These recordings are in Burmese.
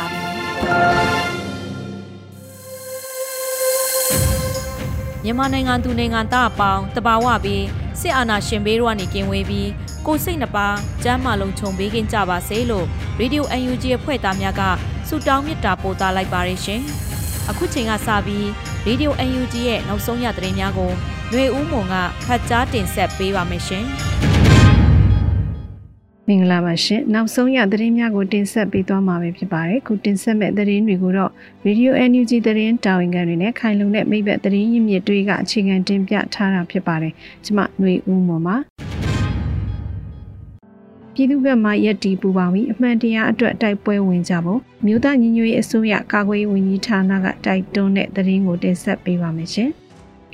ါပြီ မြန်မာနိုင်ငံသူနိုင်ငံသားအပေါင်းတဘာဝပြီးစစ်အာဏာရှင်ဘေးတို့ကနေကင်းဝေးပြီးကိုစိတ်နှပါကျမ်းမာလုံးခြုံပေးခြင်းကြပါစေလို့ Radio UNG အဖွဲ့သားများကဆုတောင်းမေတ္တာပို့သလိုက်ပါရရှင်။အခုချိန်ကစပြီး Radio UNG ရဲ့နောက်ဆုံးရသတင်းများကိုຫນွေဦးမွန်ကဖတ်ကြားတင်ဆက်ပေးပါမယ်ရှင်။မ င်္ဂလာပါရှင်နောက်ဆုံးရသတင်းများကိုတင်ဆက်ပေးသွားမှာပဲဖြစ်ပါတယ်ခုတင်ဆက်မဲ့သတင်းတွေကိုတော့ Radio NUG သတင်းတာဝန်ခံတွေနဲ့ခိုင်လုံတဲ့မိဘသတင်းရင်းမြစ်တွေကအခြေခံတင်ပြထားတာဖြစ်ပါတယ်ကျွန်မຫນွေဦးမော်ပါပြည်သူ့ဘက်မှရက်တီပူပါပြီးအမှန်တရားအတွက်တိုက်ပွဲဝင်ကြဖို့မြို့သားညီညွတ်ရေးအစိုးရကာကွယ်ရေးဝန်ကြီးဌာနကတိုက်တွန်းတဲ့သတင်းကိုတင်ဆက်ပေးပါမယ်ရှင်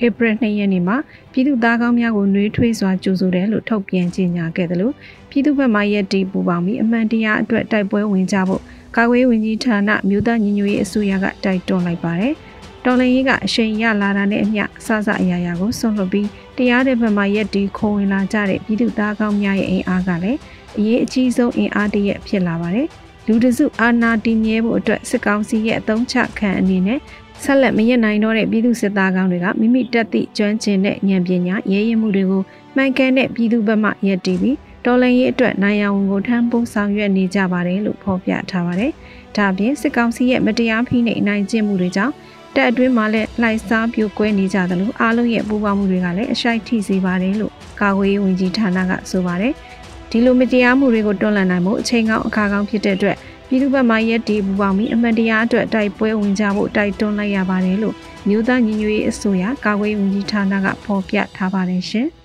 ဧပြီ2ရက်နေ့မှာပြည်သူသားကောင်းများကိုနှွေးထွေးစွာကြိုဆိုတယ်လို့ထုတ်ပြန်ကြေညာခဲ့တယ်လို့ပြည်သူ့ဘက်မှရက်တီပူပေါင်းပြီးအမှန်တရားအတွက်တိုက်ပွဲဝင်ကြဖို့ကာကွယ်ဝင်ကြီးဌာနမြို့သားညီညွတ်ရေးအစိုးရကတိုက်တွန်းလိုက်ပါတယ်။တော်လင်ကြီးကအရှိန်ရလာတာနဲ့အမျှစစအရာရာကိုဆွန့်လွတ်ပြီးတရားတဲ့ဘက်မှရက်တီခုံဝင်လာကြတဲ့ပြည်သူသားကောင်းများရဲ့အင်အားကလည်းအရေးအကြီးဆုံးအင်အားတရက်ဖြစ်လာပါတယ်။လူတစုအာဏာတည်မြဲဖို့အတွက်စစ်ကောင်စီရဲ့အသုံးချခံအနေနဲ့ ဆက်လက်မရနိုင်တော့တဲ့ပြည်သူစစ်သားကောင်းတွေကမိမိတက်သည့်ကျွမ်းကျင်တဲ့ဉာဏ်ပညာရဲရင်မှုတွေကိုမှန်ကန်တဲ့ပြည်သူဘက်မှရည်တည်ပြီးတော်လှန်ရေးအတွက်နိုင်အောင်ကိုထမ်းပိုးဆောင်ရွက်နေကြပါတယ်လို့ဖော်ပြထားပါတယ်။ဒါအပြင်စစ်ကောင်စီရဲ့မတရားဖိနှိပ်နိုင်ကျင့်မှုတွေကြောင့်တက်အတွင်းမှာလည်းလှိုက်စားပြိုကွဲနေကြသလိုအားလုံးရဲ့ပူးပေါင်းမှုတွေကလည်းအရှိုက်ထိစေပါတယ်လို့ကာကွယ်ရေးဝန်ကြီးဌာနကဆိုပါတယ်။ဒီလိုမတရားမှုတွေကိုတွန်းလှန်နိုင်မှုအချိန်ကောင်းအခါကောင်းဖြစ်တဲ့အတွက် ပြည်သူ့ဘက်မှရက်တီပူပေါင်းပြီးအမှန်တရားအတွက်တိုက်ပွဲဝင်ကြဖို့တိုက်တွန်းလိုက်ရပါတယ်လို့မြို့သားညီညွတ်ရေးအစိုးရကာကွယ်ရေးဝန်ကြီးဌာနကဖော်ပြထားပါတယ်ရှင်။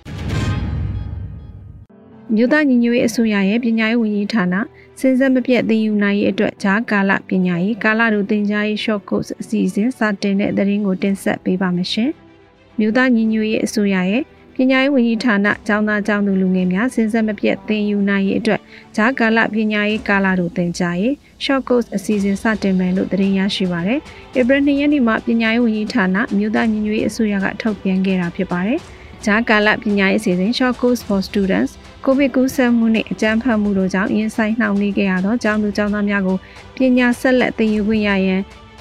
မြို့သားညီညွတ်ရေးအစိုးရရဲ့ပညာရေးဝန်ကြီးဌာနစဉ်ဆက်မပြတ်သင်ယူနိုင်ရေးအတွက်ဂျားကာလပညာရေးကာလတို့သင်ကြားရေး short course အစီအစဉ်စတင်တဲ့သတင်းကိုတင်ဆက်ပေးပါမယ်ရှင်။မြို့သားညီညွတ်ရေးအစိုးရရဲ့ ပညာရေးဝန်ကြီးဌာနကျောင်းသားကျောင်းသူလူငယ်များစဉ်ဆက်မပြတ်သင်ယူနိုင်ရေးအတွက်ဂျားကာလပညာရေးကာလတို့သင်ကြားရေး short course အစီအစဉ်စတင်မယ်လို့သတင်းရရှိပါရယ်။ April 2ရက်နေ့မှာပညာရေးဝန်ကြီးဌာနမြို့သားညီညွတ်ရေးအစိုးရကထုတ်ပြန်ခဲ့တာဖြစ်ပါတယ်။ဂျားကာလပညာရေးအစီအစဉ် short course for students ကိုဗစ်ကူးစက်မှုနဲ့အကြမ်းဖက်မှုတို့ကြောင့်ရင်ဆိုင်နှောင့်နှေးခဲ့ရသောကျောင်းသူကျောင်းသားများကိုပညာဆက်လက်သင်ယူခွင့်ရရန်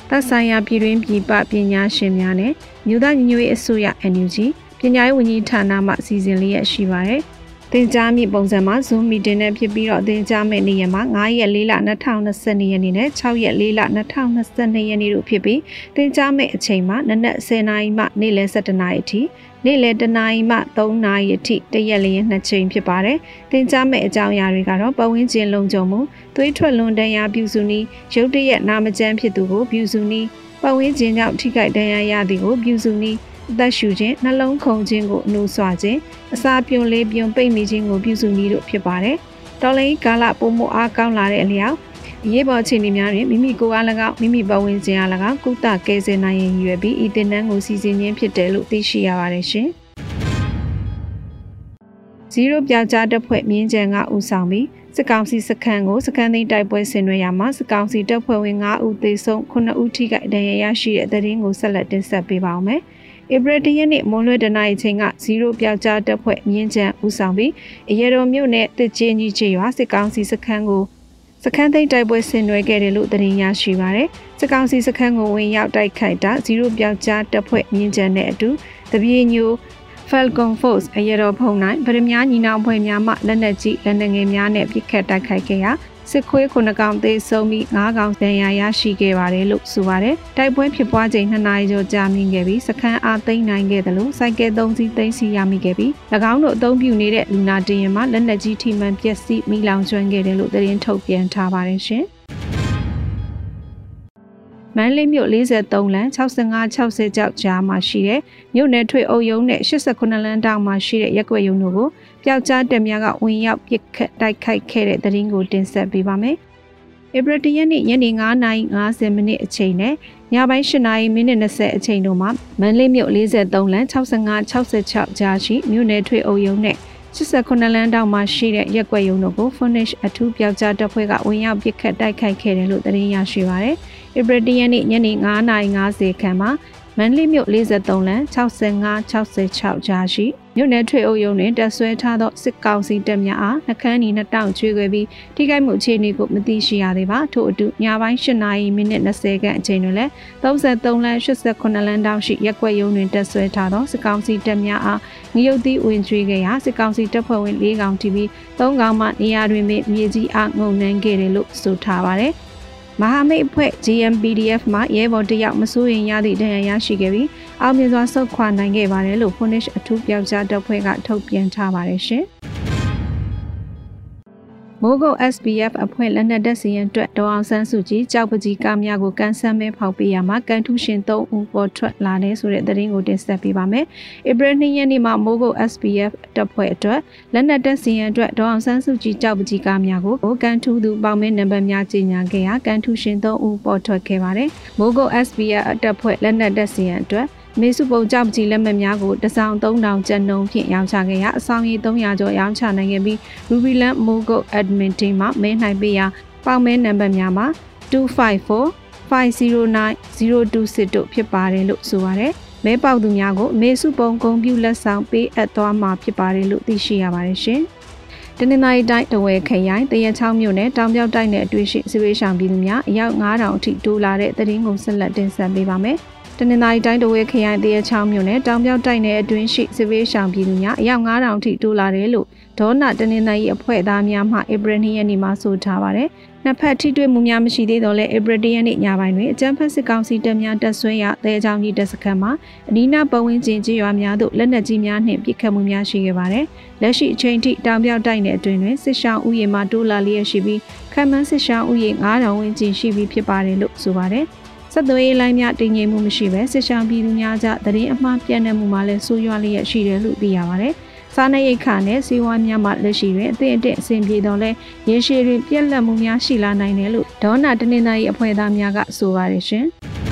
သက်ဆိုင်ရာပြည်တွင်းပြည်ပပညာရှင်များနဲ့မြို့သားညီညွတ်ရေးအစိုးရ NUG ပညာရေးဝန်ကြီးဌာနမှစီစဉ်လျက်ရှိပါတယ်။သင်ကြားမိပုံစံမှာ Zoom meeting နဲ့ဖြစ်ပြီးတော့သင်ကြားမယ့်နေ့ရက်မှာ9ရက်4လ2022ရက်နေ့နဲ့6ရက်4လ2022ရက်နေ့တို့ဖြစ်ပြီးသင်ကြားမယ့်အချိန်မှာနနက်10:00နာရီမှနေ့လယ်7:00နာရီအထိနေ့လယ်တနာရီမှ3နာရီအထိတရက်လျင်နှစ်ချိန်ဖြစ်ပါတယ်။သင်ကြားမယ့်အကြောင်းအရာတွေကတော့ပတ်ဝန်းကျင်လုံခြုံမှုသွေးထွက်လွန်တရားပြုစုနည်းရုပ်တရက်နာမကျန်းဖြစ်သူကိုပြုစုနည်းပတ်ဝန်းကျင်ကြောင့်ထိခိုက်ဒဏ်ရာရသည်ကိုပြုစုနည်း အသက်ရှူခြင်းနှလုံးခုန်ခြင်းကိုအနှိုးဆွခြင်းအစာပြုံလေးပြုံပိတ်မိခြင်းကိုပြုစုနည်းတို့ဖြစ်ပါတယ်။တော်လိုင်းကာလပုံမအားကောင်းလာတဲ့အလျောက်အရေးပေါ်အခြေအနေများတွင်မိမိကိုယ်အား၎င်းမိမိပတ်ဝန်းကျင်အား၎င်းကုသကယ်ဆယ်နိုင်ရန်ရည်ရွယ်ပြီးဤတင်နန်းကိုစီစဉ်ခြင်းဖြစ်တယ်လို့သိရှိရပါတယ်ရှင်။ဇီရိုပြောက်ကြားတပ်ဖွဲ့မြင်းကြံကဦးဆောင်ပြီးစစ်ကောင်စီစခန်းကိုစခန်းသိမ်းတိုက်ပွဲဆင်နွှဲရမှာစစ်ကောင်စီတပ်ဖွဲ့ဝင်9ဦးသေဆုံး9ဦးထိခိုက်ဒဏ်ရာရရှိတဲ့တဲ့ရင်ကိုဆက်လက်တင်ဆက်ပေးပါောင်းမယ်။ ဧပြီတရက်နေ့မွန်လွဲတနာရီချိန်က0ပြောက်ကြားတပ်ဖွဲ့မြင်းချံဦးဆောင်ပြီးအရေတော်မြို့နယ်တစ်ချင်းကြီးချေရွာစစ်ကောင်စီစခန်းကိုစခန်းသိမ်းတိုက်ပွဲဆင်နွှဲခဲ့တယ်လို့သတင်းရရှိပါရယ်စစ်ကောင်စီစခန်းကိုဝင်ရောက်တိုက်ခိုက်တာ0ပြောက်ကြားတပ်ဖွဲ့မြင်းချံနဲ့အတူတပြေညို Falcon Force အရတော်ဖုံနိုင်ဗရမ ्या ညီနောင်ဖွဲ့များမှလက်နက်ကြီးလက်နက်ငယ်များနဲ့ပစ်ခတ်တိုက်ခိုက်ခဲ့ရာ စစ်ခွေး9ကောင်သေဆုံးပြီး9ကောင်ဒဏ်ရာရရှိခဲ့ပါတယ်လို့ဆိုပါတယ်။တိုက်ပွဲဖြစ်ပွားချိန်2နာရီကျော်ကြာမြင့်ခဲ့ပြီးစခန်းအားသိမ်းနိုင်ခဲ့တယ်လို့စိုက်ကဲ3စီးသိမ်းဆီးရမိခဲ့ပြီး၎င်းတို့အသုံးပြုနေတဲ့လူနာတင်ရင်မှာလက်နက်ကြီးထိမှန်ပျက်စီးမိလောင်ကျွမ်းခဲ့တယ်လို့သတင်းထုတ်ပြန်ထားပါတယ်ရှင်။ မန္တလေးမြို့43လမ်း65 60ကျောက်ကြားမှာရှိတဲ့မြို့နယ်ထွေအုပ်ရုံးနဲ့89လမ်းတောင်မှာရှိတဲ့ရက်ွက်ရုံတို့ကိုပျောက်ကြားတက်များကဝင်ရောက်ပစ်ခတ်တိုက်ခိုက်ခဲ့တဲ့တရင်ကိုတင်ဆက်ပေးပါမယ်။ဧပြီတရက်နေ့ညနေ9:50မိနစ်အချိန်နဲ့ညပိုင်း8:00မိနစ်20အချိန်တို့မှာမန္တလေးမြို့43လမ်း65 66ကြားရှိမြို့နယ်ထွေအုပ်ရုံးနဲ့ 89လမ်းတောင်မှာရှိတဲ့ရက်ွက်ရုံတို့ကို Furnish အထူးပျောက်ကြားတပ်ဖွဲ့ကဝင်ရောက်ပစ်ခတ်တိုက်ခိုက်ခဲ့တယ်လို့သတင်းရရှိပါရယ်။ဧပြီတရက်နေ့ညနေ9:50ခန့်မှာ မန္တလေးမြို့43လမ်း65 66ကြားရှိမြို့နယ်ထွေအုပ်ရုံးတွင်တက်ဆွဲထားသောစစ်ကောင်စီတပ်များအားနှကန်းနီနှစ်တောင်ကျွေးခဲ့ပြီးထိခိုက်မှုအခြေအနေကိုမသိရှိရသေးပါထို့အတူညပိုင်း8နာရီမိနစ်20ခန့်အချိန်တွင်လည်း33လမ်း89လမ်းတောင်ရှိရက်ွက်ရုံးတွင်တက်ဆွဲထားသောစစ်ကောင်စီတပ်များအားငရုတ်သီးဝင်ကျွေးခဲ့ရာစစ်ကောင်စီတပ်ဖွဲ့ဝင်၄ကောင်တီပြီး၃ကောင်မှနေရာတွင်မြေကြီးအားငုံနှန်းခဲ့တယ်လို့ဆိုထားပါတယ်။ မဟာမိတ်အဖွဲ့ GMPDF မှရဲဘော်တယောက်မစိုးရင်ရသည့်ဒဏ်ရာရရှိခဲ့ပြီးအောင်မြင်စွာဆုတ်ခွာနိုင်ခဲ့ပါတယ်လို့ Punish အထူးပြောက်ကြားတပ်ဖွဲ့ကထုတ်ပြန်ထားပါတယ်ရှင်။ မိုးကုတ် SPF အဖွဲ့လက်နက်တပ်စီရင်အတွက်ဒေါအောင်ဆန်းစုကြည်ကြောက်ပကြီးကားများကိုကန်ဆယ်မဲဖောက်ပေးရမှာကန်ထူးရှင်3ဦးပေါ်ထွက်လာတယ်ဆိုတဲ့သတင်းကိုတင်ဆက်ပေးပါမယ်။ဧပြီ2ရက်နေ့မှာမိုးကုတ် SPF တပ်ဖွဲ့အတွက်လက်နက်တပ်စီရင်အတွက်ဒေါအောင်ဆန်းစုကြည်ကြောက်ပကြီးကားများကိုကန်ထူးသူပေါင်းမင်းနံပါတ်များကြီးညာခဲ့ရာကန်ထူးရှင်3ဦးပေါ်ထွက်ခဲ့ပါတယ်။မိုးကုတ် SPF တပ်ဖွဲ့လက်နက်တပ်စီရင်အတွက် မေစုပုံကြောက်ကြီးလက်မှတ်များကိုတစောင်း3000ကျပ်နှုန်းဖြင့်ရောင်းချခဲ့ရအဆောင်ရီ300ကျော်ရောင်းချနိုင်ခဲ့ပြီး Rubyland Mogo Admin Team မှမဲနိုင်ပေးရာပေါင်မဲနံပါတ်များမှာ254 509 026တို့ဖြစ်ပါတယ်လို့ဆိုပါတယ်။မဲပေါက်သူများကိုမေစုပုံဂုံပြူလက်ဆောင်ပေးအပ်သွားမှာဖြစ်ပါတယ်လို့သိရှိရပါတယ်ရှင်။တနင်္သာရီတိုင်းတဝဲခရိုင်တရချောင်းမြို့နယ်တောင်ပြောက်တိုက်နယ်အတွင်းရှိစရွေးဆောင်ပြည်သူများအယောက်9000အထိတိုးလာတဲ့တရင်ကုန်ဆက်လက်တင်ဆက်ပေးပါမယ်။ တနင်္သာရီတိုင်းတဝဲခရိုင်တရချောင်းမြို့နယ်တောင်ပြောက်တိုက်နယ်အတွင်းရှိစစ်ဘေးရှောင်ပြည်သူများအယောက်9000ထိတိုးလာတယ်လို့ဒေါနာတနင်္သာရီအဖွဲ့သားများမှဧပြီ2ရက်နေ့မှာဆိုထားပါတယ်။နှစ်ဖက်ထိတွေ့မှုများမရှိသေးတော့လဲဧပြီ2ရက်နေ့ညပိုင်းတွင်အကြမ်းဖက်စစ်ကောင်စီတပ်များတပ်ဆွဲရတဲချောင်းကြီးတပ်စခန်းမှာအနီးနားပတ်ဝန်းကျင်ကြေးရွာများသို့လက်နက်ကြီးများနှင့်ပစ်ခတ်မှုများရှိခဲ့ပါတယ်။လက်ရှိအချိန်ထိတောင်ပြောက်တိုက်နယ်အတွင်းတွင်စစ်ရှောင်းဥယျာဉ်မှတိုးလာလျက်ရှိပြီးခန့်မှန်းစစ်ရှောင်းဥယျာဉ်9000ဝန်းကျင်ရှိပြီးဖြစ်ပါတယ်လို့ဆိုပါတယ်။ ဆက်သွယ်ရေးလိုင်းများတည်ငြိမ်မှုမရှိဘဲစစ်ရှောင်းပြည်သူများကြသတင်းအမှားပြန့်နှံ့မှုမှာလည်းဆိုးရွားလျက်ရှိတယ်လို့သိရပါတယ်။စားနပ်ရိက္ခာနဲ့စီးပွားများမှလက်ရှိတွင်အသင့်အတင့်အဆင်ပြေတော့လဲရေရှည်တွင်ပြက်လက်မှုများရှိလာနိုင်တယ်လို့ဒေါနာတနင်္သာရီအဖွဲ့သားများကဆိုပါတယ်ရှင်။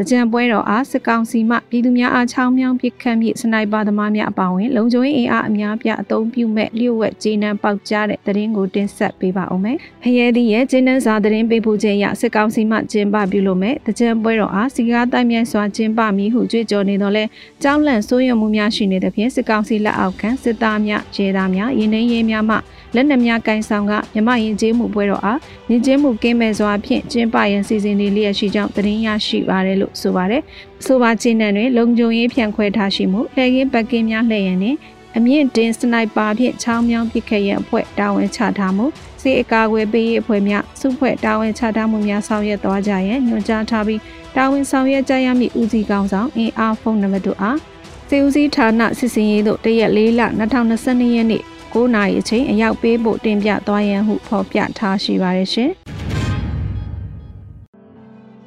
တကြံပွဲတော်အားစစ်ကောင်စီမှပြည်သူများအားချောင်းမြောင်းပစ်ခတ်မိစနိုက်ပါသမားများအပါအဝင်လုံခြုံရေးအင်အားအများပြအသုံးပြုမဲ့လျှို့ဝှက်ဂျင်းနံပေါက်ကြားတဲ့သတင်းကိုတင်ဆက်ပေးပါအောင်မယ်။ဖရဲသည့်ရဲ့ဂျင်းနံစာသတင်းပေးပို့ခြင်းအရစစ်ကောင်စီမှကျင်းပပြုလုပ်မဲ့တကြံပွဲတော်အားစီကားတိုင်းမြိုင်စွာကျင်းပမည်ဟုကြွေးကြော်နေတော့လဲကြောင်းလန့်စိုးရုံမှုများရှိနေသဖြင့်စစ်ကောင်စီလက်အောက်ခံစစ်သားများဂျေသားများရင်းနှင်းရေးများမှလက်နက်များကင်ဆောင်ကမြမရင်ကျေးမှုပွဲတော်အားယဉ်ကျေးမှုကင်းမဲ့စွာဖြင့်ကျင်းပရန်စီစဉ်နေလျက်ရှိကြောင်းသတင်းရရှိပါတယ်လို့ဆိုပါတယ်။ဆိုပါချင်းနဲ့တွင်လုံခြုံရေးဖြန့်ခွဲထားရှိမှုလှည့်ကင်းပက်ကင်းများလှည့်ရန်နှင့်အမြင့်တင်စနိုက်ပါဖြင့်ချောင်းမြောင်းပစ်ခတ်ရန်အဖွဲ့တာဝန်ချထားမှုစေအကာအကွယ်ပေးရေးအဖွဲ့များစုဖွဲ့တာဝန်ချထားမှုများဆောင်ရွက်သွားကြရန်ညွှန်ကြားထားပြီးတာဝန်ဆောင်ရွက်ကြရမည့်ဦးစီးကောင်းဆောင်အင်အားဖုန်းနံပါတ်တို့အားစေဦးစီးဌာနစစ်စင်ရေးတို့တရက်၄လ2022ရက်နေ့9နာရီအချိန်အရောက်ပေးဖို့တင်ပြသွားရန်ဟုဖော်ပြထားရှိပါတယ်ရှင်။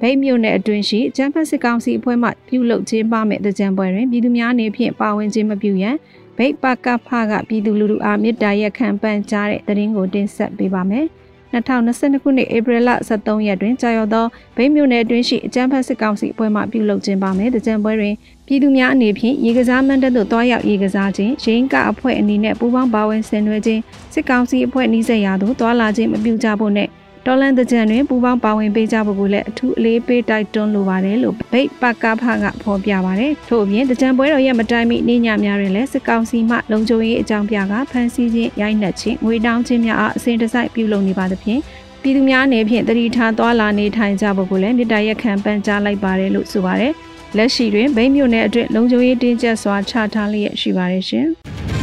ဗိတ်မြို့နယ်အတွင်းရှိကျန်းဖက်စစ်ကောင်စီအဖွဲ့မှပြုလုပ်ခြင်းပါမဲ့တကြံပွဲတွင်ပြည်သူများအနေဖြင့်ပါဝင်ခြင်းမပြုရန်ဗိတ်ပကဖကပြည်သူလူထုအားမေတ္တာရက်ခံပန်ကြားတဲ့သတင်းကိုတင်ဆက်ပေးပါမယ်။2022ခုနှစ်ဧပြီလ23ရက်တွင်ကြာရောက်သောဗိမ်းမြို့နယ်အတွင်းရှိအကြမ်းဖက်စစ်ကောင်စီအဖွဲ့မှပြုလုပ်ခြင်းပါမယ်။တကြံပွဲတွင်ပြည်သူများအနေဖြင့်ရေကစားမန်းတပ်သို့တွားရောက်ရေကစားခြင်း၊ရင်းကအဖွဲ့အနေနဲ့ပူးပေါင်းပါဝင်ဆင်နွှဲခြင်းစစ်ကောင်စီအဖွဲ့နှီးစက်ရာသို့တွားလာခြင်းမပြုကြဖို့နဲ့ တော်လန်တကြံတွင်ပူပေါင်းပါဝင်ပေးကြဖို့ကိုလည်းအထူးအလေးပေးတိုက်တွန်းလိုပါတယ်လို့ဗိတ်ပကဖကဖော်ပြပါတယ်။ထို့အပြင်တကြံပွဲတော်ရဲ့မတိုင်မီနေညများတွင်လည်းစစ်ကောင်စီမှလုံခြုံရေးအကြောင်းပြကဖမ်းဆီးခြင်းရိုက်နှက်ခြင်းငွေတောင်းခြင်းများအားအစဉ်တစိုက်ပြုလုပ်နေပါသဖြင့်ပြည်သူများအနေဖြင့်တတိထားသွားလာနေထိုင်ကြဖို့ကိုလည်းမြစ်တာရက်ခံပန်ကြားလိုက်ပါတယ်လို့ဆိုပါတယ်။လက်ရှိတွင်ဗိမ်းမြို့နယ်အတွင်းလုံခြုံရေးတင်းကျပ်စွာချထားလျက်ရှိပါတယ်ရှင်။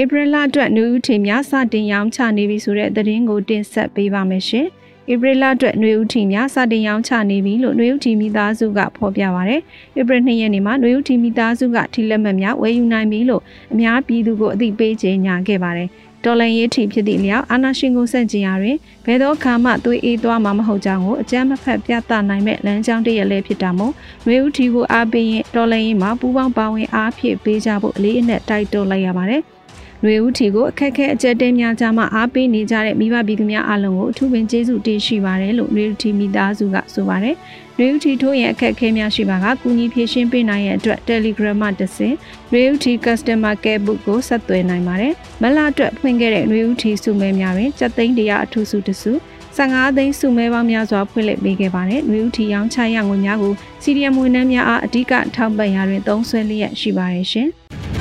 ဧပြီလအတွက်နှွေဦးထီများစတင်ရောင်းချနေပြီဆိုတဲ့သတင်းကိုတင်ဆက်ပေးပါမယ်ရှင်။ဧပြီလအတွက်နှွေဦးထီများစတင်ရောင်းချနေပြီလို့နှွေဦးထီမိသားစုကဖော်ပြပါရယ်။ဧပြီ2ရက်နေ့မှာနှွေဦးထီမိသားစုကထီလက်မှတ်များဝယ်ယူနိုင်ပြီလို့အများပြည်သူကိုအသိပေးကြေညာခဲ့ပါတယ်။တော်လန်ရေးထီဖြစ်သည့်လျောက်အာနာရှင်ကိုစန့်ကျင်ရာတွင်ဘယ်သောခါမှသွေးအေးသွားမှာမဟုတ်ကြောင်းကိုအကြမ်းမဖက်ပြသနိုင်မဲ့လမ်းကြောင်းတစ်ရက်လည်းဖြစ်တာမို့နှွေဦးထီကိုအားပေးရင်တော်လန်ရေးမှာပူးပေါင်းပါဝင်အားဖြည့်ပေးကြဖို့အလေးအနက်တိုက်တွန်းလိုက်ရပါတယ်။ ຫນွေဦးထီကိုအခက်ခဲအကြက်တဲများကြားမှာအားပေးနေကြတဲ့မိဘပြည်သူများအားလုံးကိုအထူးပင်ကျေးဇူးတင်ရှိပါတယ်လို့ຫນွေဦးထီမိသားစုကဆိုပါတယ်။ຫນွေဦးထီထိုးရဲ့အခက်ခဲများရှိပါကကူညီဖြည့်ရှင်းပေးနိုင်ရတဲ့အတွက် Telegram မှာတစ်ဆင့်ຫນွေဦးထီ Customer Care Book ကိုဆက်သွယ်နိုင်ပါတယ်။မလအတွက်ဖွင့်ခဲ့တဲ့ຫນွေဦးထီစုမဲများတွင်စက်သိန်းတရာအထူးစုတစု15သိန်းစုမဲပေါင်းများစွာဖွင့်လှစ်ပေးခဲ့ပါတယ်။နွေဦးထီရောင်းချရငွေများကိုစီရီယံဝန်ထမ်းများအားအဓိကထောက်ပံ့ရာတွင်သုံးစွဲလျက်ရှိပါတယ်ရှင်။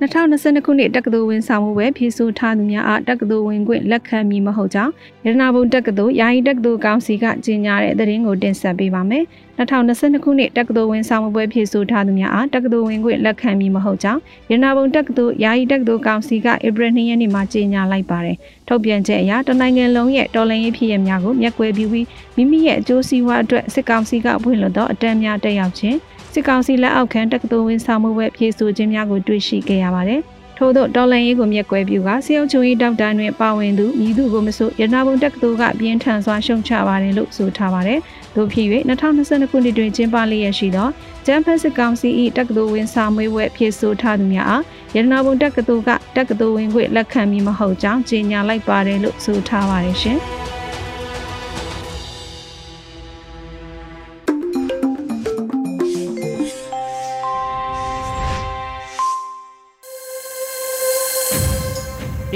2022ခုနှစ်တက္ကသိုလ်ဝင်ဆောင်မှုပဲဖြည့်ဆို့ထားသူများအားတက္ကသိုလ်ဝင်ခွင့်လက်ခံမည်မဟုတ်ကြောင်းရတနာဘုံတက္ကသိုလ်ယာယီတက္ကသိုလ်ကောင်စီကကြေညာတဲ့သတင်းကိုတင်ဆက်ပေးပါမယ်။2022ခုနှစ်တက္ကသိုလ်ဝင်ဆောင်မှုပွဲဖြည့်ဆို့ထားသူများအားတက္ကသိုလ်ဝင်ခွင့်လက်ခံမည်မဟုတ်ကြောင်းရတနာဘုံတက္ကသိုလ်ယာယီတက္ကသိုလ်ကောင်စီကဧပြီ2ရက်နေ့မှာကြေညာလိုက်ပါတယ်။ထုတ်ပြန်ချက်အရတနိုင်ငံလုံးရဲ့တော်လှန်ရေးဖြစ်ရများကိုမျက်ကွယ်ပြုပြီးမိမိရဲ့အကျိုးစီးပွားအတွက်စစ်ကောင်စီကဖွင့်လှစ်သောအတန်းများတက်ရောက်ခြင်း စစ်ကောင်စီလက်အောက်ခံတက္ကသိုလ်ဝင်ဆောင်မှုပွဲဖြည့်ဆို့ခြင်းများကိုတွေ့ရှိခဲ့ရပါတယ်။ထို့သောတော်လန်ရေးကိုမြက်ကွဲပြူကစေအုပ်ချုပ်ရေးဒေါက်တာတွင်ပါဝင်သူမြည်သူကိုမဆိုရနာဘုံတက္ကသိုလ်ကပြင်းထန်စွာရှုံချပါတယ်လို့ဆိုထားပါတယ်။သို့ဖြစ်၍2022ခုနှစ်တွင်ကျင်းပလျက်ရှိသောဂျမ်ဖက်စစ်ကောင်စီ၏တက္ကသိုလ်ဝင်စာမွေးပွဲဖြည့်ဆို့ထားသူများအားရနာဘုံတက္ကသိုလ်ကတက္ကသိုလ်ဝင်ခွင့်လက်ခံမည်မဟုတ်ကြောင်းကြေညာလိုက်ပါတယ်လို့ဆိုထားပါတယ်ရှင်။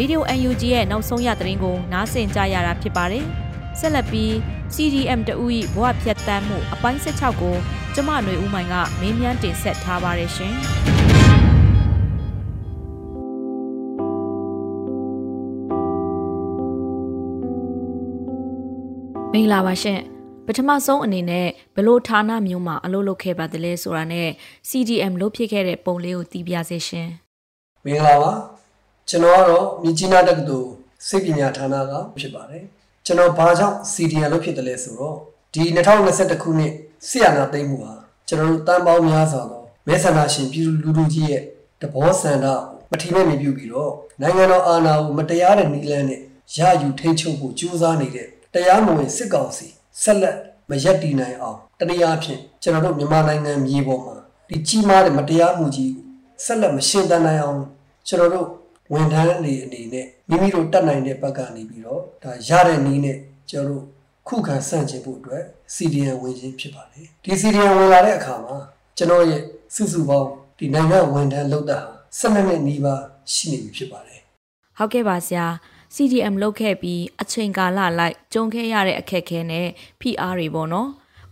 Radio UNG ရဲ့နောက်ဆုံးရသတင်းကိုနားဆင်ကြရတာဖြစ်ပါတယ်။ဆက်လက်ပြီး CDM တဦး၏ဘဝဖြတ်တန်းမှုအပိုင်း16ကိုကျမຫນွေဦးမိုင်ကမင်းမြန်းတင်ဆက်ထားပါတယ်ရှင်။မင်္ဂလာပါရှင်ပထမဆုံးအနေနဲ့ဘလို့ဌာနမျိုးမှာအလုပ်လုပ်ခဲ့ပါသလဲဆိုတာနဲ့ CDM လုပ်ဖြစ်ခဲ့တဲ့ပုံလေးကိုသိပြစေရှင်မင်္ဂလာပါ ကျွန်တော်ကတော့မြကြီးနားတက္ကသိုလ်စိတ်ပညာဌာနကဖြစ်ပါတယ်ကျွန်တော်ဘာကြောင့် CDN လုပ်ဖြစ်တယ်လဲဆိုတော့ဒီ2021ခုနှစ်ဆရာနာသိမ်းမှုဟာကျွန်တော်တို့တန်ပေါင်းများစွာသောမဲဆန္ဒရှင်ပြည်သူလူထုကြီးရဲ့တဘောဆန္ဒမထီမဲ့မြပြုပြီးတော့နိုင်ငံတော်အာဏာကိုမတရားတဲ့နည်းလမ်းနဲ့ရယူထိန်းချုပ်ဖို့ကြိုးစားနေတဲ့တရားမဝင်စစ်ကောင်စီဆက်လက်မရက်တည်နိုင်အောင်တနည်းအားဖြင့်ကျွန်တော်တို့မြန်မာနိုင်ငံမြေပေါ်မှာဒီကြီးမားတဲ့မတရားမှုကြီးဆက်လက်မရှင်းတမ်းနိုင်အောင်ကျွန်တော်တို့ ဝန်ထမ်းတွေအနေနဲ့မိမိတို့တတ်နိုင်တဲ့ဘက်ကနေပြီးတော့ဒါရတဲ့နည်းနဲ့ကျွန်တော်တို့ခုခံဆန့်ကျင်ဖို့အတွက် CDN ဝင်ခြင်းဖြစ်ပါတယ်ဒီ CDN ဝင်လာတဲ့အခါမှာကျွန်တော်ရဲ့စုစုပေါင်းဒီနိုင်ငံဝန်ထမ်းလုပ်တာ12နှစ်နီးပါးရှိနေပြီဖြစ်ပါတယ်ဟုတ်ကဲ့ပါဆရာ CDM လုပ်ခဲ့ပြီးအချိန်ကာလလိုက်ကြုံခဲ့ရတဲ့အခက်အခဲနဲ့ PR တွေပေါ့နော်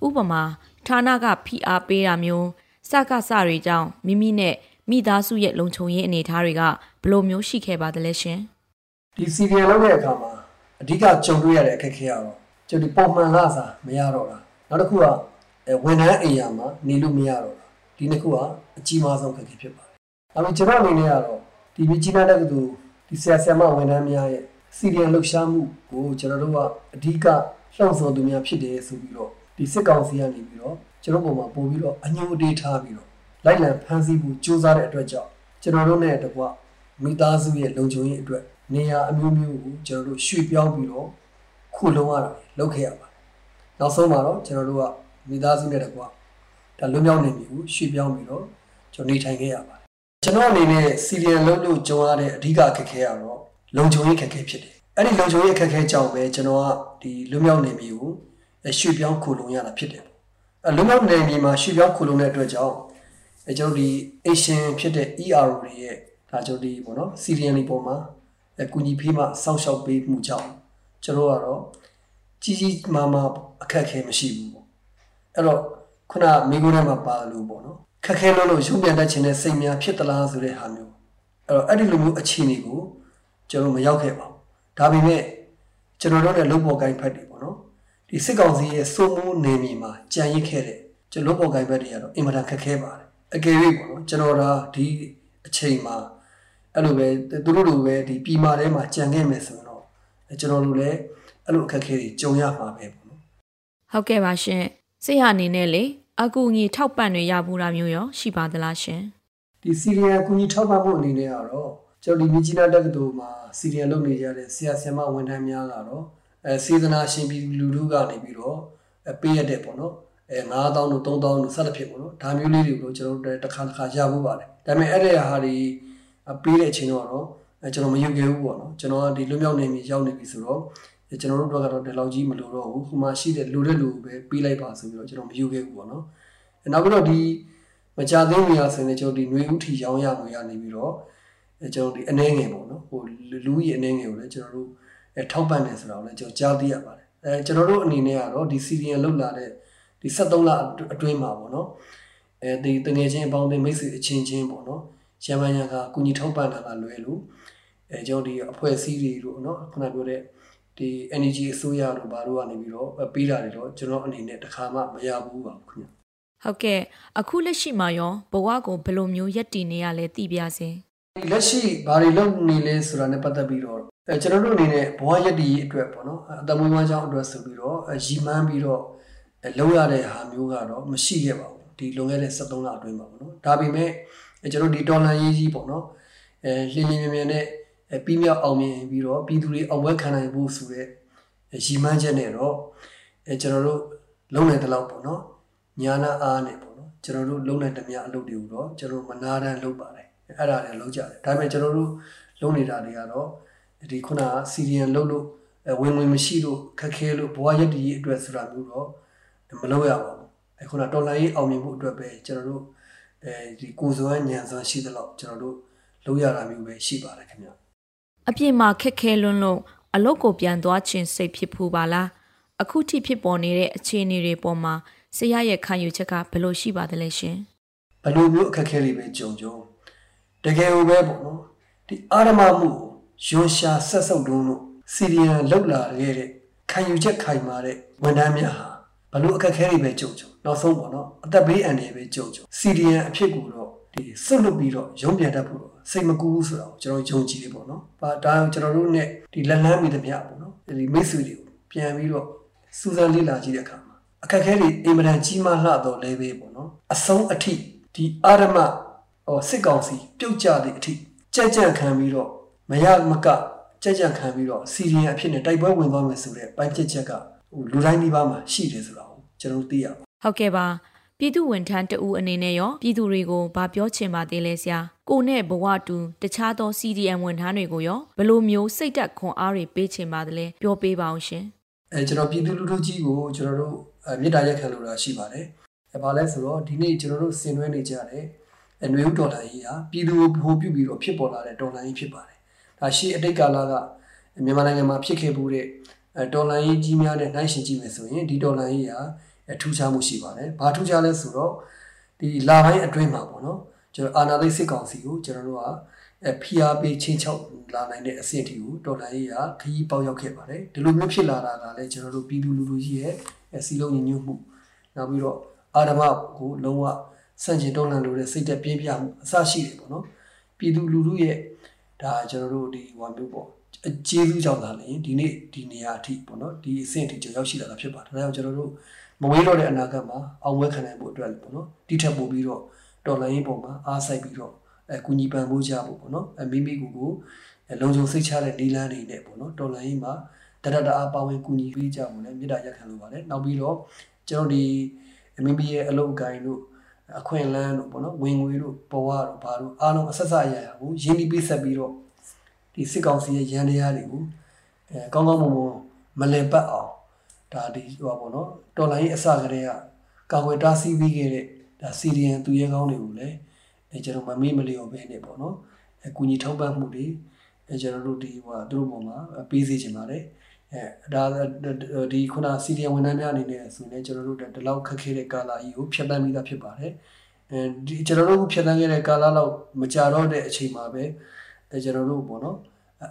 ဥပမာဌာနက PR ပေးတာမျိုးစကစတွေကြောင့်မိမိနဲ့ မိသားစုရဲ့လုံခြုံရေးအနေအထားတွေကဘယ်လိုမျိုးရှိခဲ့ပါသလဲရှင်ဒီ CDM လုပ်တဲ့အခါမှာအဓိကကြုံတွေ့ရတဲ့အခက်အခဲကတော့ကျဒီပုံမှန်လာစားမရတော့တာနောက်တစ်ခုကဝန်ထမ်းအိမ်ယာမှာနေလို့မရတော့တာဒီနှစ်ခုကအကြီးမားဆုံးအခက်အခဲဖြစ်ပါတယ်။ဒါပေမဲ့ကျွန်တော်အနေနဲ့ကတော့ဒီမြကြီးနားတက္ကသိုလ်ဒီဆရာဆရာမဝန်ထမ်းများရဲ့စီရီယံလှုပ်ရှားမှုကိုကျွန်တော်တို့ကအဓိကလှုံ့ဆော်သူများဖြစ်တယ်ဆိုပြီးတော့ဒီစစ်ကောင်စီကနေပြီးတော့ကျွန်တော်ပုံမှာပို့ပြီးတော့အညိုအတေးထားပြီးတော့ လိုက်လံဖမ်းဆီးမှုစူးစမ်းတဲ့အတွက်ကြောင့်ကျွန်တော်တို့နဲ့တကွမိသားစုရဲ့လုံခြုံရေးအတွက်နေရာအမျိုးမျိုးကိုကျွန်တော်တို့ရွှေ့ပြောင်းပြီးတော့ခုလုံးရတာလုပ်ခဲ့ရပါတယ်။နောက်ဆုံးမှာတော့ကျွန်တော်တို့ကမိသားစုနဲ့တကွဒါလွတ်မြောက်နေပြီကိုရွှေ့ပြောင်းပြီးတော့ကျွန်တော်နေထိုင်ခဲ့ရပါတယ်။ကျွန်တော်အနေနဲ့စီရီယံလုပ်လို့ကြုံရတဲ့အဓိကအခက်အခဲကတော့လုံခြုံရေးအခက်အခဲဖြစ်တယ်။အဲ့ဒီလုံခြုံရေးအခက်အခဲကြောင့်ပဲကျွန်တော်ကဒီလွတ်မြောက်နေပြီကိုရွှေ့ပြောင်းခုလုံးရတာဖြစ်တယ်။အဲလွတ်မြောက်နေပြီမှာရွှေ့ပြောင်းခုလုံးတဲ့အတွက်ကြောင့် အဲကျွန်တော်ဒီ Asian ဖြစ်တဲ့ ERO တွေရဲ့ဒါကျွန်တော်ဒီပေါ့နော် Syrian တွေပေါ်မှာအကူညီဖေးမှစောင့်ရှောက်ပေးမှုကြောင့်ကျွန်တော်ကတော့ကြီးကြီးမားမားအခက်အခဲမရှိဘူးပေါ့အဲ့တော့ခုနမိကုန်းထဲမှာပါလို့ပေါ့နော်ခက်ခဲလို့လို့ရုံးပြန်တတ်ခြင်းနဲ့စိတ်များဖြစ်သလားဆိုတဲ့ဟာမျိုးအဲ့တော့အဲ့ဒီလိုမျိုးအခြေအနေကိုကျွန်တော်မရောက်ခဲ့ပါဘူးဒါပေမဲ့ကျွန်တော်တို့ရဲ့လုပ်ပေါ်ကိုင်းဖက်တွေပေါ့နော်ဒီစစ်ကောင်စီရဲ့စိုးမိုးနေမီမှာကြံရစ်ခဲ့တဲ့ကျွန်တော်လုပ်ပေါ်ကိုင်းဖက်တွေကတော့အင်မတန်ခက်ခဲပါတယ် အကယ်၍ပေါ့နော်ကျွန်တော်ဒါဒီအချိန်မှာအဲ့လိုပဲသူတို့လိုပဲဒီပြည်မာထဲမှာကြံခဲ့မယ်ဆိုရင်တော့ကျွန်တော်တို့လည်းအဲ့လိုအခက်အခဲတွေကြုံရမှာပဲပေါ့နော်ဟုတ်ကဲ့ပါရှင်စိတ်ဟာအနေနဲ့လေအကူအညီထောက်ပံ့တွေရဘူးတာမျိုးရောရှိပါသလားရှင်ဒီစီရီယံအကူအညီထောက်ပံ့မှုအနေနဲ့ကတော့ကျွန်တော်ဒီမြကြီးနားတက္ကသိုလ်မှာစီရီယံလုပ်နေကြတဲ့ဆရာဆရာမဝန်ထမ်းများကတော့အဲစေတနာရှင်ပြည်လူလူကနေပြီးတော့ပေးရတဲ့ပေါ့နော် အဲ9000တို့3000တို့ဆက်လက်ဖြစ်ပေါ့နော်ဒါမျိုးလေးတွေကိုကျွန်တော်တို့တစ်ခါတစ်ခါရဖို့ပါတယ်ဒါပေမဲ့အဲ့ဒီဟာတွေပေးတဲ့အချိန်တော့အဲကျွန်တော်မယူခဲ့ဘူးပေါ့နော်ကျွန်တော်ကဒီလွမြောက်နေပြီရောက်နေပြီဆိုတော့ကျွန်တော်တို့ကတော့ဒီလောက်ကြီးမလိုတော့ဘူးခုမှရှိတဲ့လူတဲ့လူပဲပေးလိုက်ပါဆိုပြီးတော့ကျွန်တော်မယူခဲ့ဘူးပေါ့နော်နောက်ပြီးတော့ဒီမကြသေးမီရဆိုရင်ကျွန်တော်ဒီຫນွေဥထီရောင်းရငွေရနေပြီးတော့ကျွန်တော်ဒီအနေငယ်ပေါ့နော်ဟိုလူကြီးအနေငယ်ကိုလည်းကျွန်တော်တို့အဲထောက်ပံ့တယ်ဆိုတာကိုလည်းကျွန်တော်ကြားသိရပါတယ်အဲကျွန်တော်တို့အနေနဲ့ကတော့ဒီ CDN လောက်လာတဲ့ ဒီ73လအတွင်းမှာပေါ့နော်အဲဒီတငယ်ချင်းအပေါင်းအသင်းမိတ်ဆွေအချင်းချင်းပေါ့နော်ရမန်ရကကုညီထောက်ပံ့တာကလွယ်လို့အဲကျွန်တော်ဒီအဖွဲ့အစည်းတွေတို့နော်ခုနပြောတဲ့ဒီ energy အစိုးရတို့ဘာလို့ကနေပြီးတော့ပေးတာတွေတော့ကျွန်တော်အနေနဲ့တခါမှမရဘူးပါဘူးခင်ဗျဟုတ်ကဲ့အခုလက်ရှိမှာရောဘဝကိုဘယ်လိုမျိုးရက်တည်နေရလဲသိပြစေလက်ရှိဘာတွေလုပ်နေလဲဆိုတာနဲ့ပတ်သက်ပြီးတော့အဲကျွန်တော်တို့အနေနဲ့ဘဝရက်တည်ရေးအတွက်ပေါ့နော်အတမွေးဝမ်းကြောင်းအတွက်ဆိုပြီးတော့ရီမန်းပြီးတော့ လုံးရတဲ့ဟာမျိုးကတော့မရှိခဲ့ပါဘူးဒီလွန်ခဲ့တဲ့73လအတွင်းမှာပေါ့နော်ဒါပေမဲ့ကျွန်တော်ဒီဒေါ်လာရေးကြီးပေါ့နော်အဲလင်းလင်းမြင်မြင်နဲ့ပြီးမြောက်အောင်မြင်ပြီးတော့ပြည်သူတွေအောင်ပွဲခံနိုင်ဖို့ဆိုတဲ့ရီမန်းချက်နဲ့တော့အဲကျွန်တော်တို့လုံးနိုင်တဲ့လောက်ပေါ့နော်ညာနာအားနဲ့ပေါ့နော်ကျွန်တော်တို့လုံးနိုင်တဲ့မြအလုပ်တွေကိုတော့ကျွန်တော်မနာတမ်းလုပ်ပါတယ်အဲ့ဒါလည်းလုပ်ကြတယ်ဒါပေမဲ့ကျွန်တော်တို့လုပ်နေတာတွေကတော့ဒီခုနကစီရီယန်လုပ်လို့ဝင်ဝင်မရှိလို့ခက်ခဲလို့ဘဝရည်တည်ရေးအတွက်ဆိုတာမျိုးတော့ မလုပ်ရပါဘူးအခုနတော်လိုင်းရေးအောင်မြင်မှုအတွက်ပဲကျွန်တော်တို့အဲဒီကိုယ်စွမ်းဉာဏ်စွမ်းရှိသလောက်ကျွန်တော်တို့လုပ်ရတာမျိုးပဲရှိပါတယ်ခင်ဗျအပြစ်မှာခက်ခဲလွန်းလို့အလုတ်ကိုပြန်သွားခြင်းစိတ်ဖြစ်ဖူးပါလားအခုထိဖြစ်ပေါ်နေတဲ့အခြေအနေတွေပေါ်မှာဆရာရဲ့ခံယူချက်ကဘယ်လိုရှိပါသလဲရှင်ဘယ်လိုမျိုးအခက်ခဲတွေပဲကြုံကြုံတကယ်ကိုပဲပေါ့နော်ဒီအာရမမှုကိုယွန်ရှာဆက်ဆုပ်တုံးလို့စီရီယန်လောက်လာခဲ့တဲ့ခံယူချက်ခိုင်မာတဲ့ဝန်ထမ်းများဟာ ဘလို့အခက်ခဲတွေပဲကြုံကြုံနောက်ဆုံးပေါ့နော်အသက်ဘေးအန္တရာယ်ပဲကြုံကြုံစီရီယန်အဖြစ်ကိုတော့ဒီစွတ်လွတ်ပြီးတော့ရုံးပြန်တတ်ဖို့တော့စိတ်မကူဘူးဆိုတာကိုကျွန်တော်ယုံကြည်တယ်ပေါ့နော်။ဒါဒါကျွန်တော်တို့ ਨੇ ဒီလက်လန်းမိသမျှပေါ့နော်။ဒီမိတ်ဆွေတွေကိုပြန်ပြီးတော့စူးစမ်းလေ့လာကြည့်တဲ့အခါမှာအခက်ခဲတွေအင်မတန်ကြီးမားလှတော့လဲပဲပေါ့နော်။အဆုံးအထိဒီအာရမဟောစစ်ကောင်စီပြုတ်ကျတဲ့အထိကြက်ကြက်ခံပြီးတော့မရမကကြက်ကြက်ခံပြီးတော့စီရီယံအဖြစ်နဲ့တိုက်ပွဲဝင်သွားမယ်ဆိုတဲ့ပိုင်းချက်ချက်ကဟိုလူတိုင်းဒီပါမှာရှိတယ်ဆိုတာ ကိုကျွန်တော်သိရပါဟုတ်ကဲ့ပါပြည်သူဝန်ထမ်းတဦးအနေနဲ့ရောပြည်သူတွေကိုဗာပြောချင်ပါသေးလဲဆရာကိုနဲ့ဘဝတူတခြားသော CDM ဝန်ထမ်းတွေကိုရောဘယ်လိုမျိုးစိတ်သက်ခွန်အားတွေပေးချင်ပါသလဲပြောပေးပါအောင်ရှင်အဲကျွန်တော်ပြည်သူလူထုကြီးကိုကျွန်တော်တို့မေတ္တာရက်ခံလို့ရရှိပါတယ်အဲဘာလဲဆိုတော့ဒီနေ့ကျွန်တော်တို့ဆင်နွှဲနေကြတဲ့အနွေဦးဒေါ်လာကြီးဟာပြည်သူကိုဘိုးပြုပြီးတော့ဖြစ်ပေါ်လာတဲ့ဒေါ်လာကြီးဖြစ်ပါတယ်ဒါရှိအတိတ်ကာလကမြန်မာနိုင်ငံမှာဖြစ်ခဲ့မှုတဲ့ဒေါ်လာကြီးကြီးများနဲ့နှိုင်းယှဉ်ကြည့်မယ်ဆိုရင်ဒီဒေါ်လာကြီးဟာ ထူးခြားမှုရှိပါတယ်။ဘာထူးခြားလဲဆိုတော့ဒီလာပိုင်းအတွင်းမှာပေါ့နော်ကျွန်တော်အာနာသိစစ်ကောင်စီကိုကျွန်တော်တို့ကအဲဖိအားပေးချင်းချောက်လာနိုင်တဲ့အဆင့်အထိကိုတော်လှန်ရေးကခရီးပေါက်ရောက်ခဲ့ပါတယ်ဒီလိုမျိုးဖြစ်လာတာကလည်းကျွန်တော်တို့ပြည်သူလူထုကြီးရဲ့စီလုံးညီညွတ်မှုနောက်ပြီးတော့အာဓမကိုလုံးဝစန့်ကျင်တော်လှန်လို့တဲ့စိတ်သက်ပြင်းပြမှုအစရှိတယ်ပေါ့နော်ပြည်သူလူထုရဲ့ဒါကျွန်တော်တို့ဒီဟိုမျိုးပေါ့အကျေးဇူးကြောင့်သာလေဒီနေ့ဒီနေရာအထိပေါ့နော်ဒီအဆင့်အထိကျွန်တော်ရောက်ရှိလာတာဖြစ်ပါတယ်ဒါကြောင့်ကျွန်တော်တို့ မဝေးတော့တဲ့အနာဂတ်မှာအောင်ပွဲခံနိုင်ဖို့အတွက်ပေါ့နော်တိထက်ပို့ပြီးတော့တော်လိုင်းပုံမှာအားစိုက်ပြီးတော့အဲကုညီပံ့ပိုးကြဖို့ပေါ့နော်အမိမိကိုကိုလုံခြုံစိတ်ချတဲ့ဒီလန်းတွေနဲ့ပေါ့နော်တော်လိုင်းမှာတရတအားပါဝင်ကုညီပေးကြဖို့လည်းမေတ္တာရက်ခံလိုပါတယ်နောက်ပြီးတော့ကျွန်တော်ဒီအမိမိရဲ့အလုပ်အကိုင်တို့အခွင့်အလန်းတို့ပေါ့နော်ဝင်ငွေတို့ဘဝတို့ဘာတို့အားလုံးအဆက်ဆက်အရာရာကိုရင်းနှီးပေးဆက်ပြီးတော့ဒီစစ်ကောင်စီရဲ့ရန်တရားတွေကိုအဲကောင်းကောင်းမွန်မွန်မလည်ပတ်အောင်ဒါဒီဟိုပါပေါ့နော် တော်လိုင်းအစကတည်းကကာကွယ်တားဆီးပြီးခဲ့တဲ့ဒါစီရီယန်သူရဲကောင်းတွေကိုလည်းအဲကျွန်တော်မမေ့မလျော့ပဲနေပေါ့နော်အကူညီထောက်ပံ့မှုတွေအဲကျွန်တော်တို့ဒီဟိုသူတို့ပေါ်မှာပေးစေချင်ပါတယ်အဲဒါဒီခုနစီရီယန်ဝန်ထမ်းများအနေနဲ့ဆိုရင်ကျွန်တော်တို့ဒီလောက်ခက်ခဲတဲ့ကာလာကြီးကိုဖြတ်တန်းပြီးသားဖြစ်ပါတယ်အဲဒီကျွန်တော်တို့ဖြတ်တန်းခဲ့တဲ့ကာလာလောက်မကြတော့တဲ့အချိန်မှာပဲအဲကျွန်တော်တို့ပေါ့နော်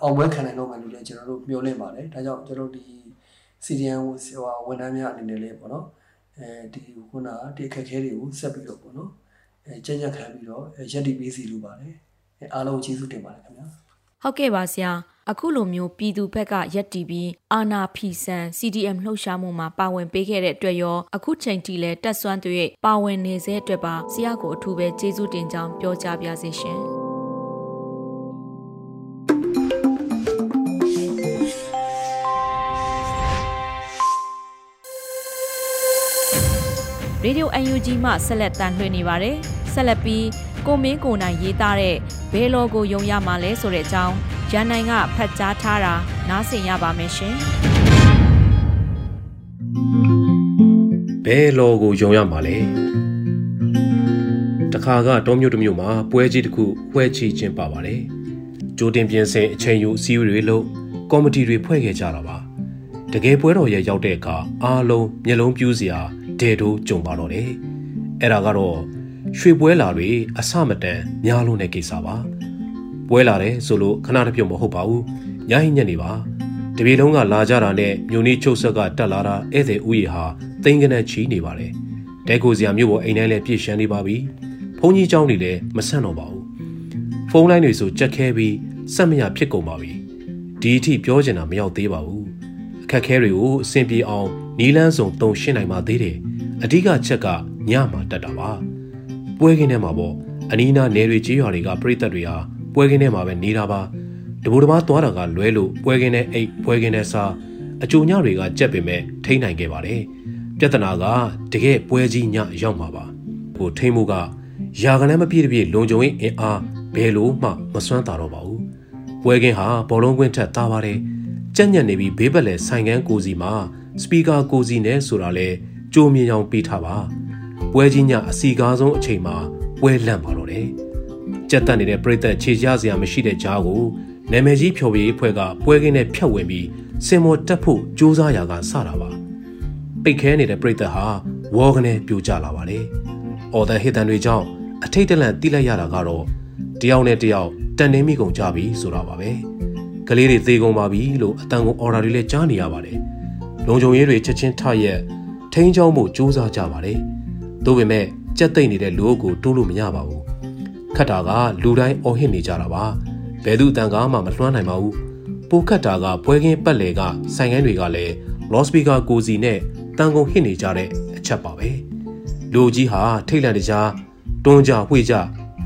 အောင်ပွဲခံနိုင်တော့မယ်လို့လည်းကျွန်တော်တို့မျှော်လင့်ပါတယ်ဒါကြောင့်ကျွန်တော်တို့ဒီ စီဒီယန်ဟိုဝန်ထမ်းများအနေနဲ့လေးပေါ့နော်အဲဒီခုနဒီအခက်အခဲတွေကိုဆက်ပြီးတော့ပေါ့နော်အဲကြံ့ကြံ့ခံပြီးတော့ရက်တီပေးစီလိုပါတယ်အားလုံးကျေးဇူးတင်ပါတယ်ခင်ဗျာဟုတ်ကဲ့ပါဆရာအခုလိုမျိုးပြည်သူဘက်ကရက်တီပြီးအာနာဖီဆန် CDM လှုပ်ရှားမှုမှာပါဝင်ပေးခဲ့တဲ့အတွက်ရောအခုချိန်ထိလည်းတက်ဆွမ်းတွေပါဝင်နေစေအတွက်ပါဆရာကိုအထူးပဲကျေးဇူးတင်ကြောင်းပြောကြားပါစေရှင်။ Radio UNG မှဆက်လက်တန်လှည့်နေပါတယ်။ဆက်လက်ပြီးကိုမင်းကိုနိုင်ရေးသားတဲ့ဘဲလောကိုယုံရမှာလဲဆိုတဲ့အကြောင်းရန်နိုင်ကဖတ်ကြားထားတာနားဆင်ရပါမယ်ရှင်။ဘဲလောကိုယုံရမှာလဲ။တခါကတောမြို့တစ်မြို့မှာပွဲကြီးတစ်ခုပွဲချီခြင်းပါပါတယ်။ကြိုတင်ပြင်ဆင်အချိန်ယူအစည်းအဝေးတွေလုပ်ကော်မတီတွေဖွဲ့ခဲ့ကြတာပါ။တကယ်ပွဲတော်ရဲ့ရောက်တဲ့အခါအားလုံးမျက်လုံးပြူးစရာ ဒဲတို့ကြုံပါတော့တယ်။အဲ့ဒါကတော့ရွှေပွဲလာတွေအဆမတန်များလို့တဲ့ကိစ္စပါ။ပွဲလာတယ်ဆိုလို့ခဏတစ်ပြုံမဟုတ်ပါဘူး။ညဟိညက်နေပါ။တပြေလုံးကလာကြတာနဲ့မြို့နီးချုပ်ဆက်ကတက်လာတာဧည့်သည်ဥယျာဟာသိန်းကနက်ချီနေပါတယ်။တဲကိုစရာမြို့ပေါ်အိမ်တိုင်းလည်းပြည့်ရှမ်းနေပါပြီ။ဘုန်းကြီးเจ้าတွေလည်းမဆန့်တော့ပါဘူး။ဖုန်းလိုင်းတွေဆိုကြက်ခဲပြီးစက်မရဖြစ်ကုန်ပါပြီ။ဒီအထိပြောချင်တာမရောက်သေးပါဘူး။အခက်ခဲတွေကိုအဆင်ပြေအောင် နီလန်းစုံတုံရှင်းနိုင်ပါသေးတယ်အဓိကချက်ကညမှာတက်တာပါပွဲခင်းထဲမှာပေါ့အနီးနားနယ်တွေကြေးရွာတွေကပြည်သက်တွေဟာပွဲခင်းထဲမှာပဲနေတာပါတဘူတဘာသွားတာကလွဲလို့ပွဲခင်းထဲအိတ်ပွဲခင်းထဲစားအကြိုညတွေကကြက်ပေမဲ့ထိနိုင်ခဲ့ပါတယ်ပြဿနာကတကယ်ပွဲကြီးညရောက်မှာပါဟိုထိမှုကယာကလည်းမပြည့်တပြည့်လုံခြုံရေးအင်အားဘယ်လို့မှမစွမ်းတာတော့ပါဘူးပွဲခင်းဟာဘောလုံးကွင်းထက်သားပါတယ်ကြက်ညက်နေပြီးဘေးဘက်လဲဆိုင်ကန်းကိုစီမှာ စပီကာကိုစီနဲ့ဆိုတာလဲကြိုမြင်အောင်ပေးထားပါပွဲကြီးညအစီကားဆုံးအချိန်မှာပွဲလန့်ပါတော့တယ်ကြက်တက်နေတဲ့ပြိသက်ခြေချစရာမရှိတဲ့ကြားကိုနာမည်ကြီးဖြော်ပြရေးဖွဲ့ကပွဲကင်းနဲ့ဖြတ်ဝင်ပြီးစင်မော်တက်ဖို့ကြိုးစားရာကစတာပါပိတ်ခဲနေတဲ့ပြိသက်ဟာဝေါကနေပြိုကျလာပါတယ်အော်ဒန်ဟစ်တန်တွေကြောင့်အထိတ်တလန့်တိလိုက်ရတာကတော့တယောက်နဲ့တယောက်တန်နေမိကုန်ကြပြီဆိုတာပါပဲကလေးတွေသေကုန်ပါပြီလို့အတန်ကိုအော်ဒါတွေလည်းကြားနေရပါတယ် လုံခြုံရေးတွေချက်ချင်းထရက်ထိန်းချောင်းဖို့ကြိုးစားကြပါတယ်။သို့ပေမဲ့ကြက်သိမ့်နေတဲ့လူအုပ်ကိုတိုးလို့မရပါဘူး။ခတ်တာကလူတိုင်းအော်ဟစ်နေကြတာပါ။ဘယ်သူအတန်ကားမှမလွှမ်းနိုင်ပါဘူး။ပိုခတ်တာကပွဲကင်းပတ်လေကဆိုင်ကန်းတွေကလည်းလော့စပီကာကိုစီနဲ့တန်ကုန်ဟစ်နေကြတဲ့အချက်ပါပဲ။လူကြီးဟာထိတ်လန့်တကြားတွန်းကြဝှေ့ကြ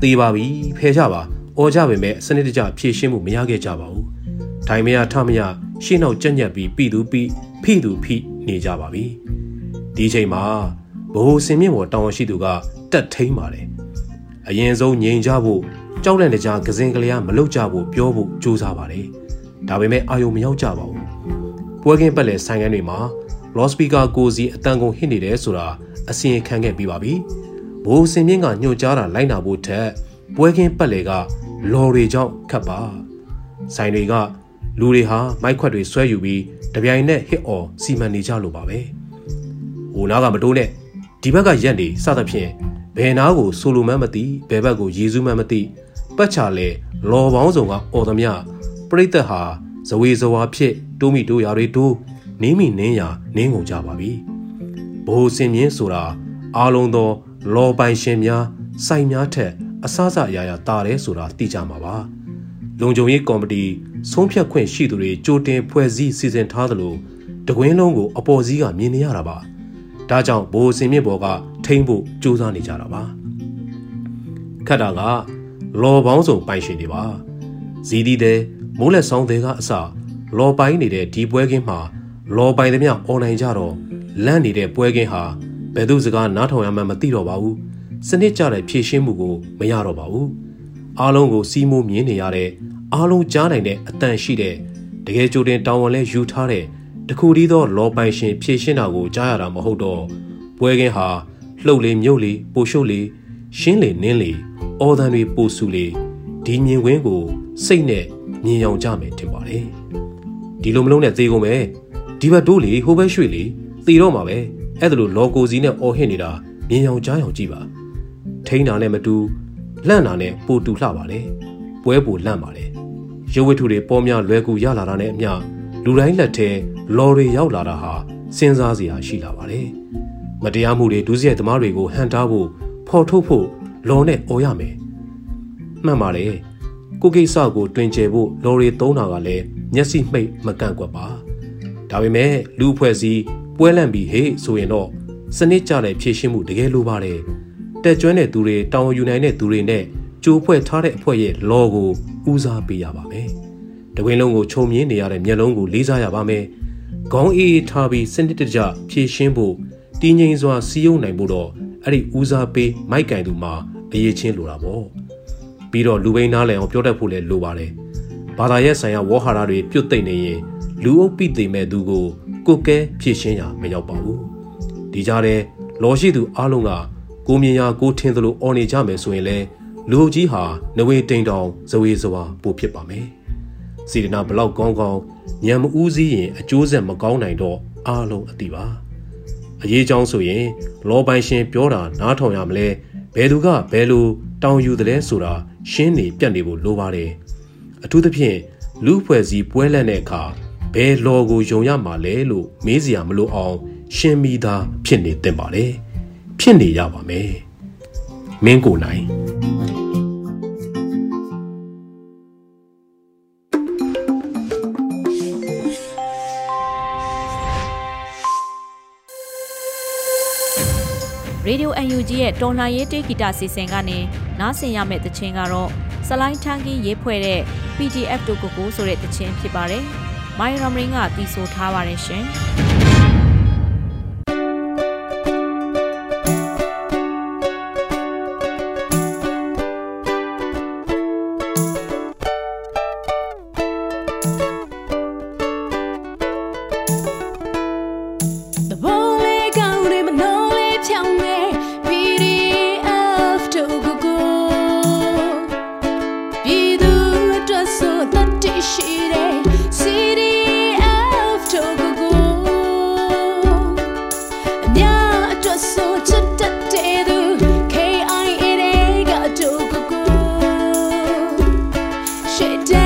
သေးပါပြီဖယ်ကြပါအော်ကြပေမဲ့စနစ်တကျဖြည့်ရှင်းမှုမရခဲ့ကြပါဘူး။ထိုင်မရထမရရှင်းနောက်ကြက်ညက်ပြီးပြည်သူပြီး ဖိသူဖိနေကြပါပြီ။ဒီချိန်မှာဘိုးစင်မြင့်ပေါ်တောင်းရှိသူကတက်ထိန်ပါတယ်အရင်ဆုံးငြိမ်ကြဖို့ကြောက်လန့်တကြားကစင်ကလေးကမလုတ်ကြဖို့ပြောဖို့ကြိုးစားပါတယ်ဒါပေမဲ့အာယုံမရောက်ကြပါဘူးပွဲကင်းပတ်လက်ဆိုင်ကန်းတွေမှာလော့စပီကာကိုစီအတန်ကုန်ဟစ်နေတယ်ဆိုတာအစီရင်ခံခဲ့ပြီးပါပြီဘိုးစင်မြင့်ကညှို့ကြားတာလိုက်နာဖို့ထက်ပွဲကင်းပတ်လေကလော်တွေကြောင့်ခတ်ပါဆိုင်တွေကလူတွေဟာမိုက်ခွက်တွေဆွဲယူပြီး တပြိုင်နက်ဟစ်အော်စီမံနေကြလို့ပါပဲ။ဟိုနားကမတိုးနဲ့ဒီဘက်ကရက်နေစသဖြင့်ဘယ်နာကိုဆိုလိုမှန်းမသိဘယ်ဘက်ကိုယေစုမှန်းမသိပတ်ချလဲလော်ပေါင်းစုံကအော်သမျှပြိတ္တဟာဇဝေဇဝါဖြစ်တိုးမိတိုးရာတွေတိုးနင်းမိနင်းရာနင်းကုန်ကြပါပြီဘိုးစင်မြင့်ဆိုတာအားလုံးသော လော်ပိုင်ရှင်များစိုက်များထက်အဆအဆအရာရာတာတယ်ဆိုတာသိကြမှာပါ လုံခြုံရေးကော်မတီဆုံးဖြတ်ခွင့်ရှိသူတွေကြိုတင်ဖွဲ့စည်းစီစဉ်ထားသလိုတကွင်းလုံးကိုအပေါ်စီးကမြင်နေရတာပါဒါကြောင့်ဘိုးစင်မြင့်ဘော်ကထိမ့်ဖို့ကြိုးစားနေကြတာပါခတ်တာကလော်ပေါင်းစုံပိုင်ရှင်တွေပါဇီဒီတဲ့မိုးလက်ဆောင်တွေကအစလော်ပိုင်နေတဲ့ဒီပွဲကင်းမှာလော်ပိုင်သမျှအွန်လိုင်းကြတော့လန့်နေတဲ့ပွဲကင်းဟာဘယ်သူစကားနားထောင်ရမှန်းမသိတော့ပါဘူးစနစ်ကျတဲ့ဖြည့်ရှင်းမှုကိုမရတော့ပါဘူး အားလုံးကိုစီးမိုးမြင်နေရတဲ့အားလုံးကြားနိုင်တဲ့အတန်ရှိတဲ့တကယ်ကြိုတင်တောင်းဝန်လဲယူထားတဲ့တခုတည်းသောလောပိုင်ရှင်ဖြည့်ရှင်းတာကိုကြားရတာမဟုတ်တော့ပွဲကင်းဟာလှုပ်လေမြုပ်လေပိုရှုပ်လေရှင်းလေနင်းလေအော်တန်တွေပိုဆူလေဒီမြင်ကွင်းကိုစိတ်နဲ့မြင်အောင်ကြမယ်ထင်ပါတယ်ဒီလိုမလုံးနဲ့သေကုန်မယ်ဒီဘက်တိုးလေဟိုဘက်ရွှေ့လေသေတော့မှာပဲအဲ့ဒါလိုလော်ကိုစီနဲ့အော်ဟစ်နေတာမြင်အောင်ကြားအောင်ကြည့်ပါထိန်းတာနဲ့မတူ လန့်တာနဲ့ပိုတူလှပါလေပွဲပိုလန့်ပါလေရုပ်ဝတ္ထုတွေပေါ်များလွယ်ကူရလာတာနဲ့အမျှလူတိုင်းလက်ထဲလော်တွေရောက်လာတာဟာစဉ်းစားစရာရှိလာပါတယ်။မတရားမှုတွေဒုစရိုက်သမားတွေကိုဟန်တားဖို့ဖော်ထုတ်ဖို့လော်နဲ့អော်ရမယ်။မှန်ပါလေကိုကိစ္စကိုတွင်ကျယ်ဖို့လော်ရီသုံးတာကလည်းမျက်စိမှိတ်မကန့်ကွက်ပါဒါပေမဲ့လူအဖွဲ့စည်းပွဲလန့်ပြီးဟေ့ဆိုရင်တော့စနစ်ကျတဲ့ဖြည့်ရှင်းမှုတကယ်လိုပါတယ် တက်ကျွမ်းတဲ့သူတွေတောင်းယူနိုင်တဲ့သူတွေနဲ့ကြိုးဖွဲ့ထားတဲ့အဖွဲ့ရဲ့လော်ကိုဦးစားပေးရပါမယ်တကွင်းလုံးကိုခြုံမြင်နေရတဲ့မျက်လုံးကိုလေးစားရပါမယ်ခေါင်းအေးထားပြီးစနစ်တကျဖြည့်ရှင်းဖို့တည်ငြိမ်စွာစီးရုံနိုင်ဖို့တော့အဲ့ဒီဦးစားပေးမိုက်ကင်သူမှာအရေးချင်းလိုတာပေါ့ပြီးတော့လူပိန်းနားလည်အောင်ပြောတတ်ဖို့လည်းလိုပါတယ်ဘာသာရဲ့ဆိုင်ရာဝေါ်ဟာရတွေပြုတ်သိမ့်နေရင်လူအုပ်ပိသိမ့်မဲ့သူကိုကိုကဲဖြည့်ရှင်းရမရောက်ပါဘူးဒီကြားထဲလော်ရှိသူအားလုံးက ကိုမြင်ရကိုထင်သလိုအော်နေကြမယ်ဆိုရင်လဲလူကြီးဟာနဝေတိန်တောင်ဇဝေဇဝါပိုဖြစ်ပါမယ်စီဒနာဘလောက်ကောင်းကောင်းညံမဦးစည်းရင်အကျိုးဆက်မကောင်းနိုင်တော့အားလုံးအတိပါအရေးကြောင်းဆိုရင် လောပိုင်ရှင်ပြောတာနားထောင်ရမလဲဘယ်သူကဘယ်လိုတောင်းယူတယ်လဲဆိုတာရှင်းနေပြတ်နေဖို့လိုပါတယ်အထူးသဖြင့်လူဖွဲ့စည်းပွဲလက်တဲ့အခါဘယ်လော်ကိုယုံရမှာလဲလို့မေးစရာမလိုအောင် ရှင်းမိသားဖြစ်နေတင်ပါတယ် ဖြစ်နေရပါမယ်မင်းကိုနိုင်ရေဒီယို UNG ရဲ့တော်လှန်ရေးတေးဂီတစီစဉ်ကနေနားဆင်ရမယ့်တခြင်းကတော့စလိုင်းထန်းကင်းရေးဖွဲ့တဲ့ PDF တို့ကိုကိုဆိုတဲ့တခြင်းဖြစ်ပါတယ်။မိုင်ရမရင်ကတီးဆိုထားပါတယ်ရှင်။ shit down.